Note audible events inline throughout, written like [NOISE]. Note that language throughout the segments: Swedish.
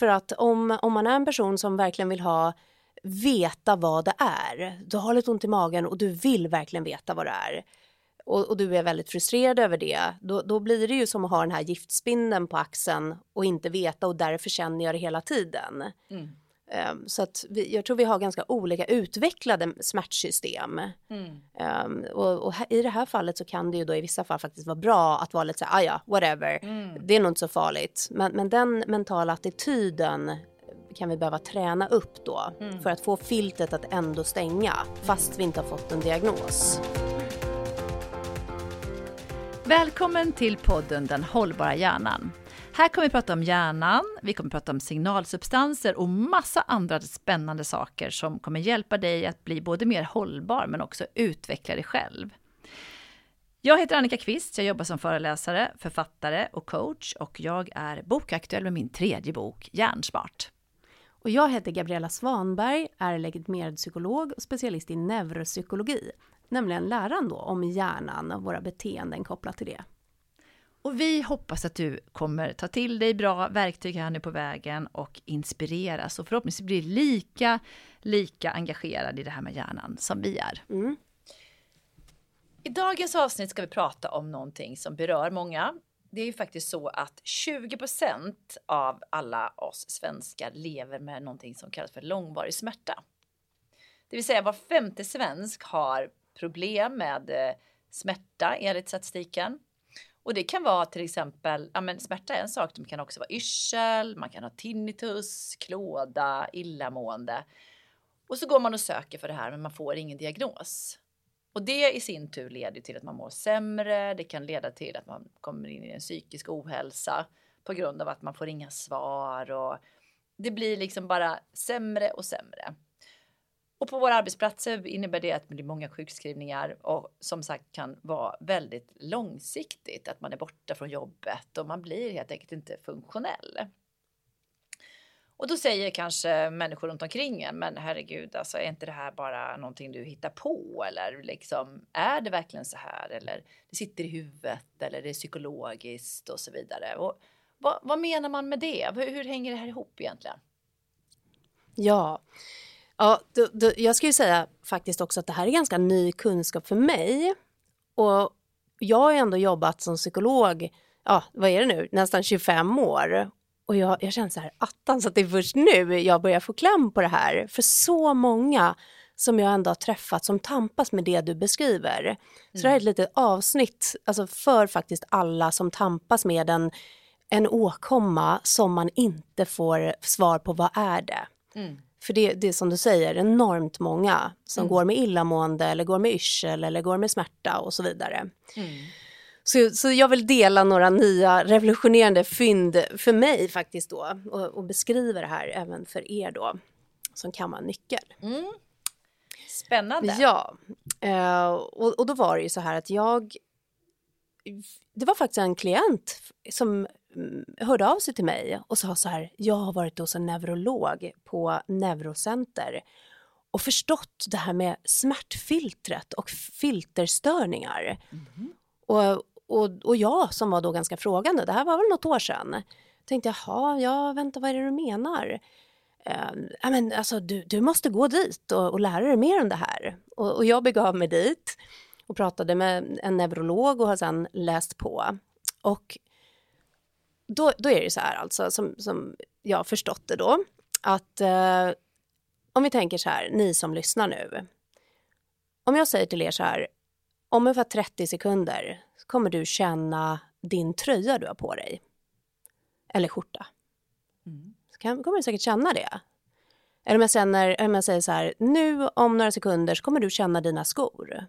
För att om, om man är en person som verkligen vill ha veta vad det är, du har lite ont i magen och du vill verkligen veta vad det är och, och du är väldigt frustrerad över det, då, då blir det ju som att ha den här giftspindeln på axeln och inte veta och därför känner jag det hela tiden. Mm. Um, så att vi, jag tror vi har ganska olika utvecklade smärtsystem. Mm. Um, och, och, i det här fallet så kan det ju då i vissa fall faktiskt vara bra att vara lite så här, ah, ja, whatever, mm. det är nog inte så farligt. Men, men den mentala attityden kan vi behöva träna upp då mm. för att få filtret att ändå stänga fast vi inte har fått en diagnos. Välkommen till podden Den hållbara hjärnan. Här kommer vi prata om hjärnan, vi kommer prata om signalsubstanser och massa andra spännande saker som kommer hjälpa dig att bli både mer hållbar men också utveckla dig själv. Jag heter Annika Kvist, jag jobbar som föreläsare, författare och coach och jag är bokaktuell med min tredje bok Hjärnsmart. Och jag heter Gabriella Svanberg, är legitimerad psykolog och specialist i neuropsykologi nämligen läran då om hjärnan och våra beteenden kopplat till det. Och vi hoppas att du kommer ta till dig bra verktyg här nu på vägen och inspireras och förhoppningsvis bli lika, lika engagerad i det här med hjärnan som vi är. Mm. I dagens avsnitt ska vi prata om någonting som berör många. Det är ju faktiskt så att 20% av alla oss svenskar lever med någonting som kallas för långvarig smärta. Det vill säga var femte svensk har problem med eh, smärta enligt statistiken. Och det kan vara till exempel, ja men smärta är en sak, det kan också vara yrsel, man kan ha tinnitus, klåda, illamående. Och så går man och söker för det här men man får ingen diagnos. Och det i sin tur leder till att man mår sämre, det kan leda till att man kommer in i en psykisk ohälsa på grund av att man får inga svar och det blir liksom bara sämre och sämre. Och på våra arbetsplatser innebär det att det blir många sjukskrivningar och som sagt kan vara väldigt långsiktigt att man är borta från jobbet och man blir helt enkelt inte funktionell. Och då säger kanske människor runt omkring en, men herregud, alltså är inte det här bara någonting du hittar på eller liksom är det verkligen så här eller det sitter i huvudet eller det är psykologiskt och så vidare. Och vad, vad menar man med det? Hur, hur hänger det här ihop egentligen? Ja, Ja, då, då, jag skulle säga faktiskt också att det här är ganska ny kunskap för mig. Och jag har ändå jobbat som psykolog, ja vad är det nu, nästan 25 år. Och jag, jag känner så här, attans att det är först nu jag börjar få kläm på det här. För så många som jag ändå har träffat som tampas med det du beskriver. Mm. Så det här är ett litet avsnitt alltså för faktiskt alla som tampas med en, en åkomma som man inte får svar på vad är det. Mm. För det, det är som du säger, enormt många som mm. går med illamående eller går med yrsel eller går med smärta och så vidare. Mm. Så, så jag vill dela några nya revolutionerande fynd för mig faktiskt då och, och beskriva det här även för er då som kan vara nyckel. Mm. Spännande. Ja, uh, och, och då var det ju så här att jag det var faktiskt en klient som hörde av sig till mig och sa så här, jag har varit hos en neurolog på Neurocenter och förstått det här med smärtfiltret och filterstörningar. Mm. Och, och, och jag som var då ganska frågande, det här var väl något år sedan, tänkte jaha, ja vänta vad är det du menar? Uh, men, alltså, du, du måste gå dit och, och lära dig mer om det här. Och, och jag begav mig dit och pratade med en neurolog och har sedan läst på. Och då, då är det så här alltså, som, som jag har förstått det då, att eh, om vi tänker så här, ni som lyssnar nu. Om jag säger till er så här, om ungefär 30 sekunder kommer du känna din tröja du har på dig. Eller skjorta. Mm. Så kan, kommer du säkert känna det. Eller om jag, känner, om jag säger så här, nu om några sekunder så kommer du känna dina skor.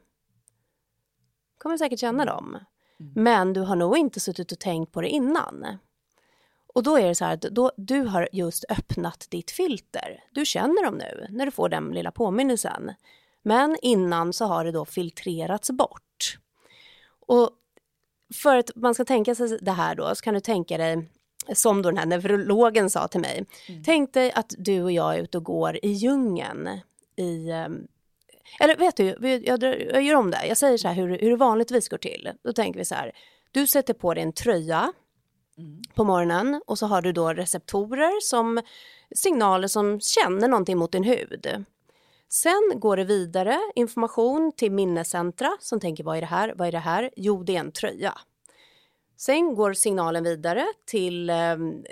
Kommer du säkert känna dem. Mm. Men du har nog inte suttit och tänkt på det innan. Och då är det så här att då, du har just öppnat ditt filter. Du känner dem nu när du får den lilla påminnelsen. Men innan så har det då filtrerats bort. Och för att man ska tänka sig det här då så kan du tänka dig som då den här neurologen sa till mig. Mm. Tänk dig att du och jag är ute och går i djungeln i ehm, eller vet du, jag, jag gör om det. Jag säger så här hur, hur det vanligtvis går till. Då tänker vi så här. Du sätter på dig en tröja mm. på morgonen och så har du då receptorer som signaler som känner någonting mot din hud. Sen går det vidare information till minnescentra som tänker vad är det här? Vad är det här? Jo, det är en tröja. Sen går signalen vidare till eh,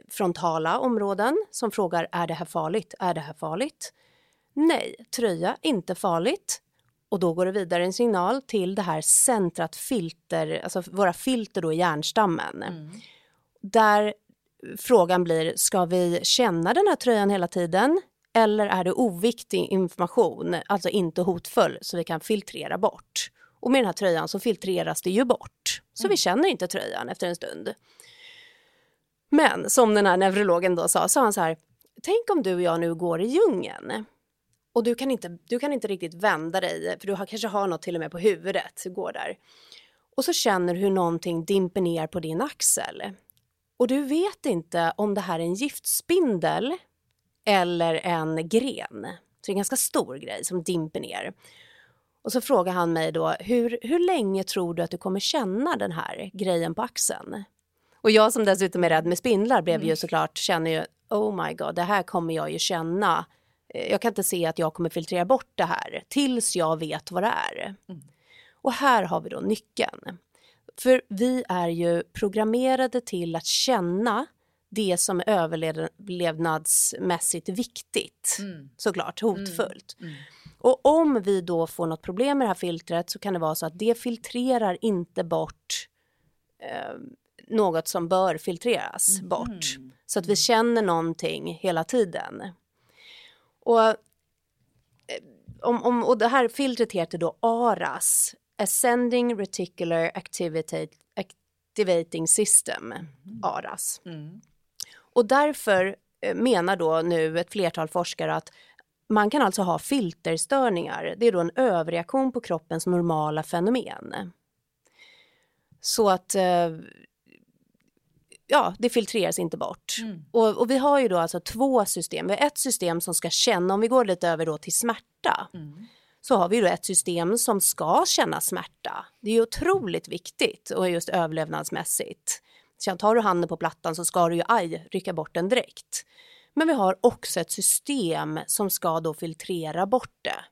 frontala områden som frågar är det här farligt? Är det här farligt? Nej, tröja, inte farligt. Och då går det vidare en signal till det här centrat filter, alltså våra filter då i hjärnstammen. Mm. Där frågan blir, ska vi känna den här tröjan hela tiden? Eller är det oviktig information, alltså inte hotfull, så vi kan filtrera bort? Och med den här tröjan så filtreras det ju bort. Så mm. vi känner inte tröjan efter en stund. Men som den här neurologen då sa, sa han så här, tänk om du och jag nu går i djungeln och du kan inte, du kan inte riktigt vända dig, för du har, kanske har något till och med på huvudet, går där. Och så känner du hur någonting dimper ner på din axel. Och du vet inte om det här är en giftspindel eller en gren. Så det är en ganska stor grej som dimper ner. Och så frågar han mig då, hur, hur länge tror du att du kommer känna den här grejen på axeln? Och jag som dessutom är rädd med spindlar blev mm. ju såklart, känner ju, oh my god, det här kommer jag ju känna. Eh, jag kan inte se att jag kommer filtrera bort det här tills jag vet vad det är. Mm. Och här har vi då nyckeln. För vi är ju programmerade till att känna det som är överlevnadsmässigt viktigt. Mm. Såklart, hotfullt. Mm. Mm. Och om vi då får något problem med det här filtret så kan det vara så att det filtrerar inte bort eh, något som bör filtreras mm. bort. Så att vi känner någonting hela tiden. Och, eh, om, om, och det här filtret heter då ARAS, Ascending Reticular Activating System, mm. ARAS. Mm. Och därför eh, menar då nu ett flertal forskare att man kan alltså ha filterstörningar. Det är då en överreaktion på kroppens normala fenomen. Så att eh, ja, det filtreras inte bort. Mm. Och, och, vi har ju då alltså två system. Vi har ett system som ska känna, om vi går lite över då till smärta, mm. Så har vi då ett system som ska känna smärta. Det är otroligt viktigt och just överlevnadsmässigt. Så tar du handen på plattan så ska du ju aj, rycka bort den direkt. Men vi har också ett system som ska då filtrera bort det.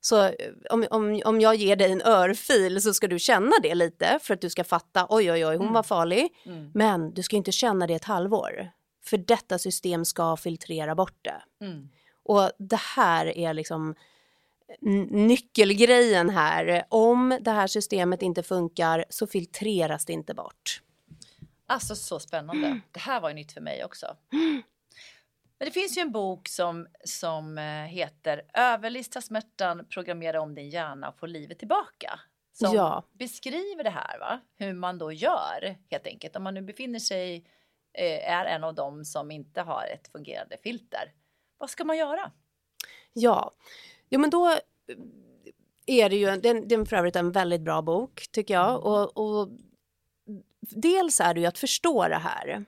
Så eh, om, om, om jag ger dig en örfil så ska du känna det lite för att du ska fatta oj oj oj hon mm. var farlig. Mm. Men du ska inte känna det ett halvår. För detta system ska filtrera bort det. Mm. Och det här är liksom nyckelgrejen här. Om det här systemet inte funkar så filtreras det inte bort. Alltså så spännande. Det här var ju nytt för mig också. Men det finns ju en bok som, som eh, heter Överlista smärtan, programmera om din hjärna och få livet tillbaka. Som ja. beskriver det här, va? hur man då gör helt enkelt. Om man nu befinner sig, eh, är en av dem som inte har ett fungerande filter. Vad ska man göra? Ja, jo men då är det ju, den, den för övrigt en väldigt bra bok tycker jag. Mm. Och, och dels är det ju att förstå det här.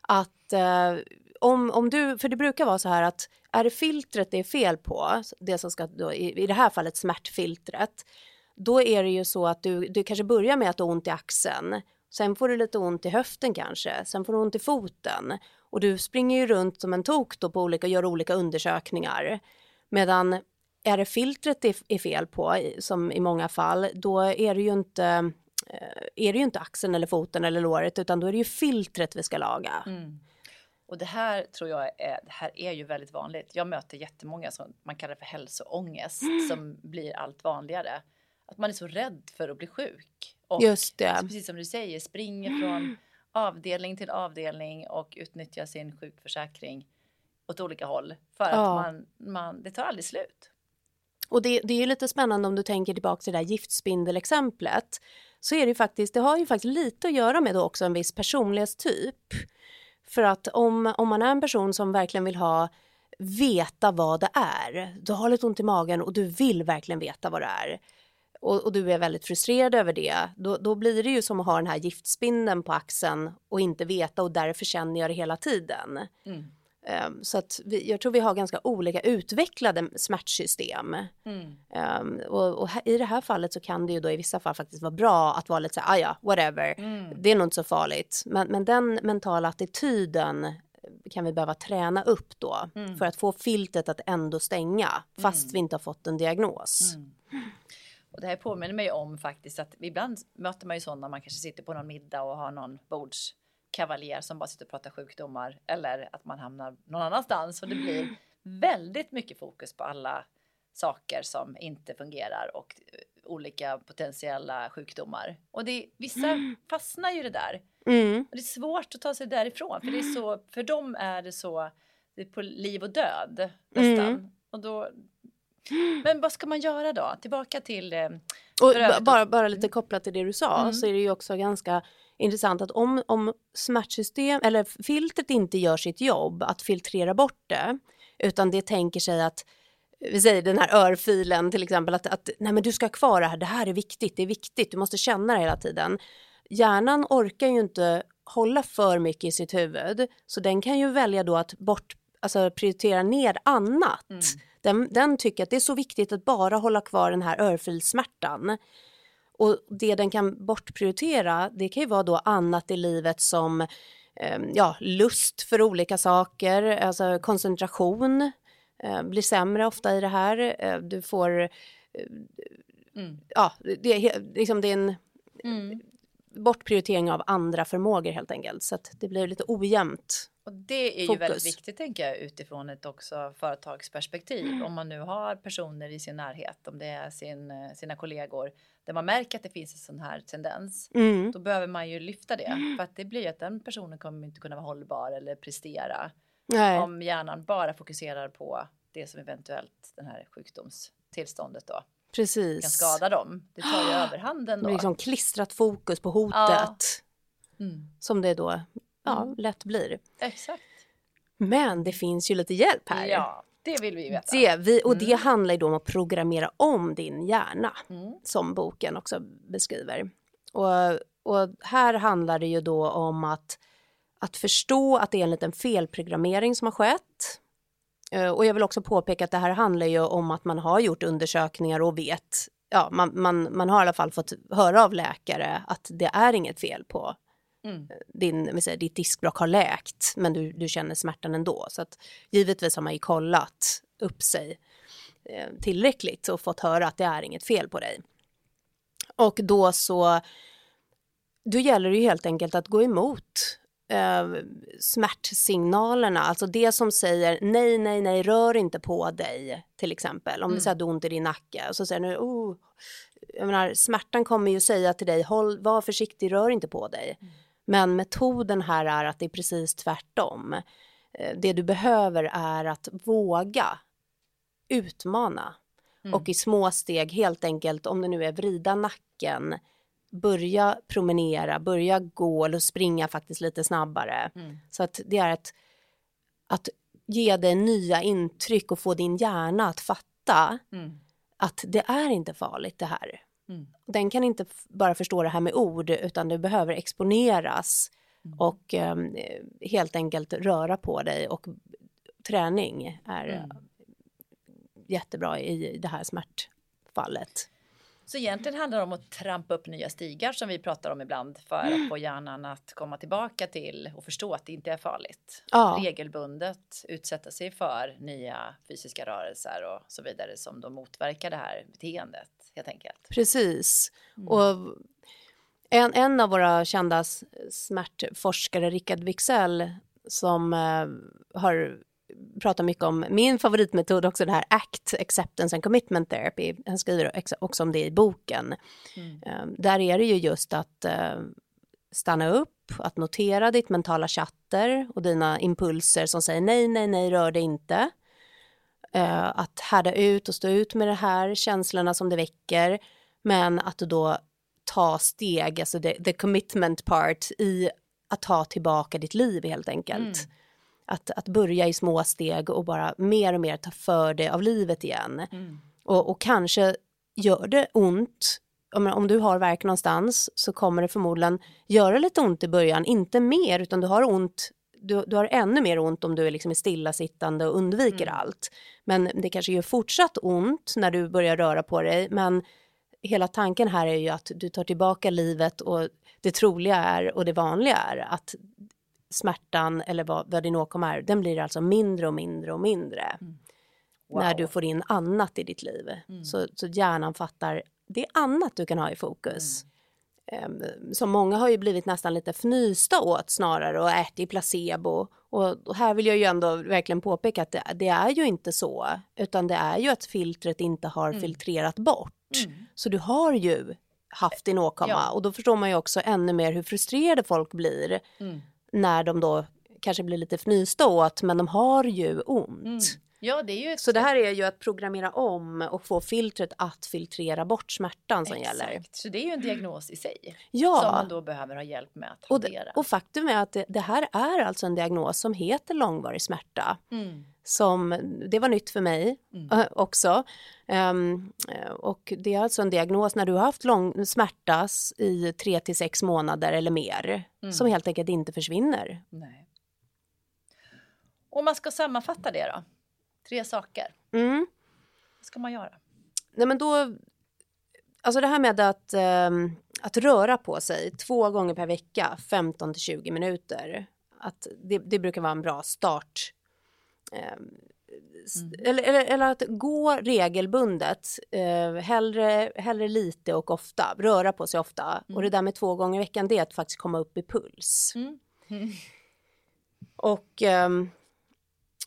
Att eh, om, om du, för det brukar vara så här att är det filtret det är fel på, det som ska då, i, i det här fallet smärtfiltret, då är det ju så att du, du kanske börjar med att ha ont i axeln, sen får du lite ont i höften kanske, sen får du ont i foten och du springer ju runt som en tok då på olika, gör olika undersökningar. Medan är det filtret det är fel på, som i många fall, då är det ju inte eh, är det ju inte axeln eller foten eller låret utan då är det ju filtret vi ska laga. Mm. Och det här tror jag är, det här är ju väldigt vanligt. Jag möter jättemånga som man kallar för hälsoångest mm. som blir allt vanligare. Att man är så rädd för att bli sjuk. Och Just det. precis som du säger, springer från avdelning till avdelning och utnyttjar sin sjukförsäkring åt olika håll. För att ja. man, man, det tar aldrig slut. Och det, det är lite spännande om du tänker tillbaka till det där giftspindelexemplet. Så är det ju faktiskt, det har ju faktiskt lite att göra med då också en viss personlighetstyp. För att om, om man är en person som verkligen vill ha veta vad det är, du har lite ont i magen och du vill verkligen veta vad det är och, och du är väldigt frustrerad över det, då, då, blir det ju som att ha den här giftspindeln på axeln och inte veta och därför känner jag det hela tiden. Mm. Um, så att vi, jag tror vi har ganska olika utvecklade smärtsystem. Mm. Um, och, och, i det här fallet så kan det ju då i vissa fall faktiskt vara bra att vara lite så här, ah, ja, whatever, mm. det är nog inte så farligt. Men, men den mentala attityden kan vi behöva träna upp då mm. för att få filtret att ändå stänga fast mm. vi inte har fått en diagnos. Mm. Och det här påminner mig om faktiskt att ibland möter man ju sådana man kanske sitter på någon middag och har någon bordskavaljer som bara sitter och pratar sjukdomar eller att man hamnar någon annanstans och det blir väldigt mycket fokus på alla saker som inte fungerar och eh, olika potentiella sjukdomar. Och det, vissa [GASPS] fastnar ju det där. Mm. Och det är svårt att ta sig därifrån för det är så, [GASPS] för dem är det så, det är på liv och död nästan. Mm. Och då, [GASPS] men vad ska man göra då? Tillbaka till... Eh, och bara, bara lite kopplat till det du sa mm. så är det ju också ganska intressant att om, om smärtsystem eller filtret inte gör sitt jobb att filtrera bort det utan det tänker sig att vi säger den här örfilen till exempel att, att nej men du ska ha kvar det här, det här är viktigt, det är viktigt, du måste känna det hela tiden. Hjärnan orkar ju inte hålla för mycket i sitt huvud så den kan ju välja då att bort, alltså prioritera ner annat. Mm. Den, den tycker att det är så viktigt att bara hålla kvar den här örfilsmärtan. Och det den kan bortprioritera, det kan ju vara då annat i livet som eh, ja, lust för olika saker, alltså koncentration eh, blir sämre ofta i det här. Eh, du får, eh, mm. ja, det är, liksom det är en mm. bortprioritering av andra förmågor helt enkelt. Så att det blir lite ojämnt och det är fokus. ju väldigt viktigt tänker jag utifrån ett också företagsperspektiv. Mm. Om man nu har personer i sin närhet, om det är sin, sina kollegor, där man märker att det finns en sån här tendens, mm. då behöver man ju lyfta det. För att det blir att den personen kommer inte kunna vara hållbar eller prestera. Nej. Om hjärnan bara fokuserar på det som eventuellt den här sjukdomstillståndet då Precis. kan skada dem. Det tar ju [GASPS] överhanden då. Liksom klistrat fokus på hotet. Ja. Mm. Som det då ja, mm. lätt blir. Exakt. Men det finns ju lite hjälp här. Ja, det vill vi veta. Det, vi, och mm. det handlar ju då om att programmera om din hjärna, mm. som boken också beskriver. Och, och här handlar det ju då om att, att förstå att det är en liten felprogrammering som har skett. Eh, och jag vill också påpeka att det här handlar ju om att man har gjort undersökningar och vet, ja, man, man, man har i alla fall fått höra av läkare att det är inget fel på Mm. Din, säger, ditt diskbråck har läkt men du, du känner smärtan ändå. Så att givetvis har man ju kollat upp sig eh, tillräckligt och fått höra att det är inget fel på dig. Och då så, då gäller det ju helt enkelt att gå emot eh, smärtsignalerna, alltså det som säger nej, nej, nej, rör inte på dig till exempel. Om mm. det säger att du ont i din nacke och så säger du oh, jag menar, smärtan kommer ju säga till dig, håll, var försiktig, rör inte på dig. Mm. Men metoden här är att det är precis tvärtom. Eh, det du behöver är att våga utmana mm. och i små steg helt enkelt om det nu är vrida nacken börja promenera, börja gå eller springa faktiskt lite snabbare. Mm. Så att det är ett, att ge dig nya intryck och få din hjärna att fatta mm. att det är inte farligt det här. Mm. Den kan inte bara förstå det här med ord utan du behöver exponeras mm. och um, helt enkelt röra på dig och träning är mm. jättebra i det här smärtfallet. Så egentligen handlar det om att trampa upp nya stigar som vi pratar om ibland för att få hjärnan att komma tillbaka till och förstå att det inte är farligt. Ja. Regelbundet utsätta sig för nya fysiska rörelser och så vidare som då motverkar det här beteendet helt enkelt. Precis. Mm. Och en, en av våra kända smärtforskare, Rickard Wixell, som eh, har pratat mycket om min favoritmetod också, det här ACT, Acceptance and Commitment Therapy. Han skriver också om det i boken. Mm. Eh, där är det ju just att eh, stanna upp, att notera ditt mentala chatter och dina impulser som säger nej, nej, nej, rör det inte. Uh, att härda ut och stå ut med de här känslorna som det väcker. Men att du då ta steg, alltså the, the commitment part i att ta tillbaka ditt liv helt enkelt. Mm. Att, att börja i små steg och bara mer och mer ta för dig av livet igen. Mm. Och, och kanske gör det ont, om, om du har verk någonstans så kommer det förmodligen göra lite ont i början, inte mer utan du har ont du, du har ännu mer ont om du är liksom stillasittande och undviker mm. allt. Men det kanske gör fortsatt ont när du börjar röra på dig. Men hela tanken här är ju att du tar tillbaka livet och det troliga är och det vanliga är att smärtan eller vad, vad din åkomma är, den blir alltså mindre och mindre och mindre. Mm. Wow. När du får in annat i ditt liv. Mm. Så, så hjärnan fattar, det är annat du kan ha i fokus. Mm. Um, så många har ju blivit nästan lite fnysta åt snarare och ätit placebo. Och, och, här vill jag ju ändå verkligen påpeka att det, det, är ju inte så, utan det är ju att filtret inte har mm. filtrerat bort. Mm. Så du har ju haft din åkomma ja. och då förstår man ju också ännu mer hur frustrerade folk blir mm. när de då kanske blir lite fnysta åt men de har ju ont. Ja, det är ju Så det här är ju att programmera om och få filtret att filtrera bort smärtan som Exakt. gäller. Så det är ju en diagnos i sig ja. som man då behöver ha hjälp med att hantera. Och, och faktum är att det, det, här är alltså en diagnos som heter långvarig smärta. Mm. Som, det var nytt för mig mm. också. Um, och det är alltså en diagnos när du har haft lång smärtas i tre till sex månader eller mer mm. som helt enkelt inte försvinner. Nej. Om man ska sammanfatta det då? Tre saker. Mm. Vad ska man göra? Nej men då, alltså det här med att, um, att röra på sig två gånger per vecka, 15 till 20 minuter. Att det, det brukar vara en bra start. Um, Mm. Eller, eller, eller, att gå regelbundet, eh, hellre, hellre lite och ofta, röra på sig ofta. Mm. Och det där med två gånger i veckan, det är att faktiskt komma upp i puls. Mm. [LAUGHS] Och eh,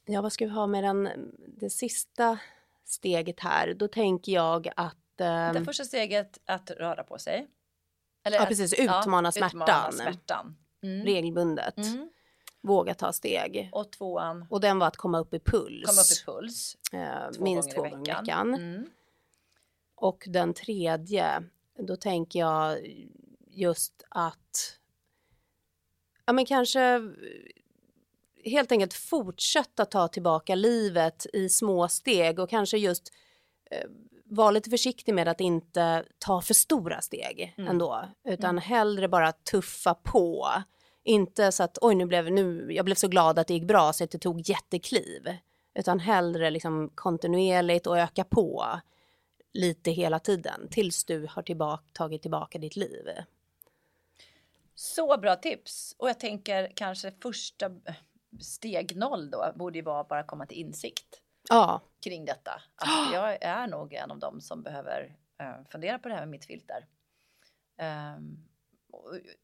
ja, vad ska vi ha med den, det sista steget här? Då tänker jag att... Eh, det första steget att röra på sig. Eller ja, precis. Utmana ja, smärtan. Utmana smärtan. Mm. Regelbundet. Mm. Våga ta steg. Och tvåan? Och den var att komma upp i puls. Komma upp i puls. Eh, två minst två gånger i veckan. veckan. Mm. Och den tredje, då tänker jag just att ja men kanske helt enkelt fortsätta ta tillbaka livet i små steg och kanske just eh, vara lite försiktig med att inte ta för stora steg mm. ändå, utan mm. hellre bara tuffa på. Inte så att oj, nu blev, nu, jag blev så glad att det gick bra så att det tog jättekliv, utan hellre liksom kontinuerligt och öka på lite hela tiden tills du har tillbaka, tagit tillbaka ditt liv. Så bra tips! Och jag tänker kanske första steg noll då borde ju vara bara komma till insikt ja. kring detta. Att jag är nog en av dem som behöver uh, fundera på det här med mitt filter. Um,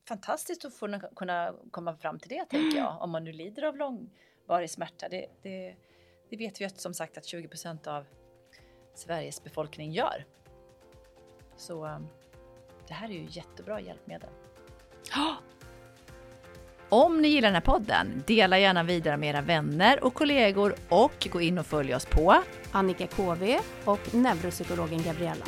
fantastiskt att få kunna komma fram till det tänker jag. Om man nu lider av långvarig smärta. Det, det, det vet vi att, som sagt att 20% av Sveriges befolkning gör. Så um, det här är ju jättebra hjälpmedel. Om ni gillar den här podden, dela gärna vidare med era vänner och kollegor och gå in och följ oss på Annika KV och neuropsykologen Gabriella.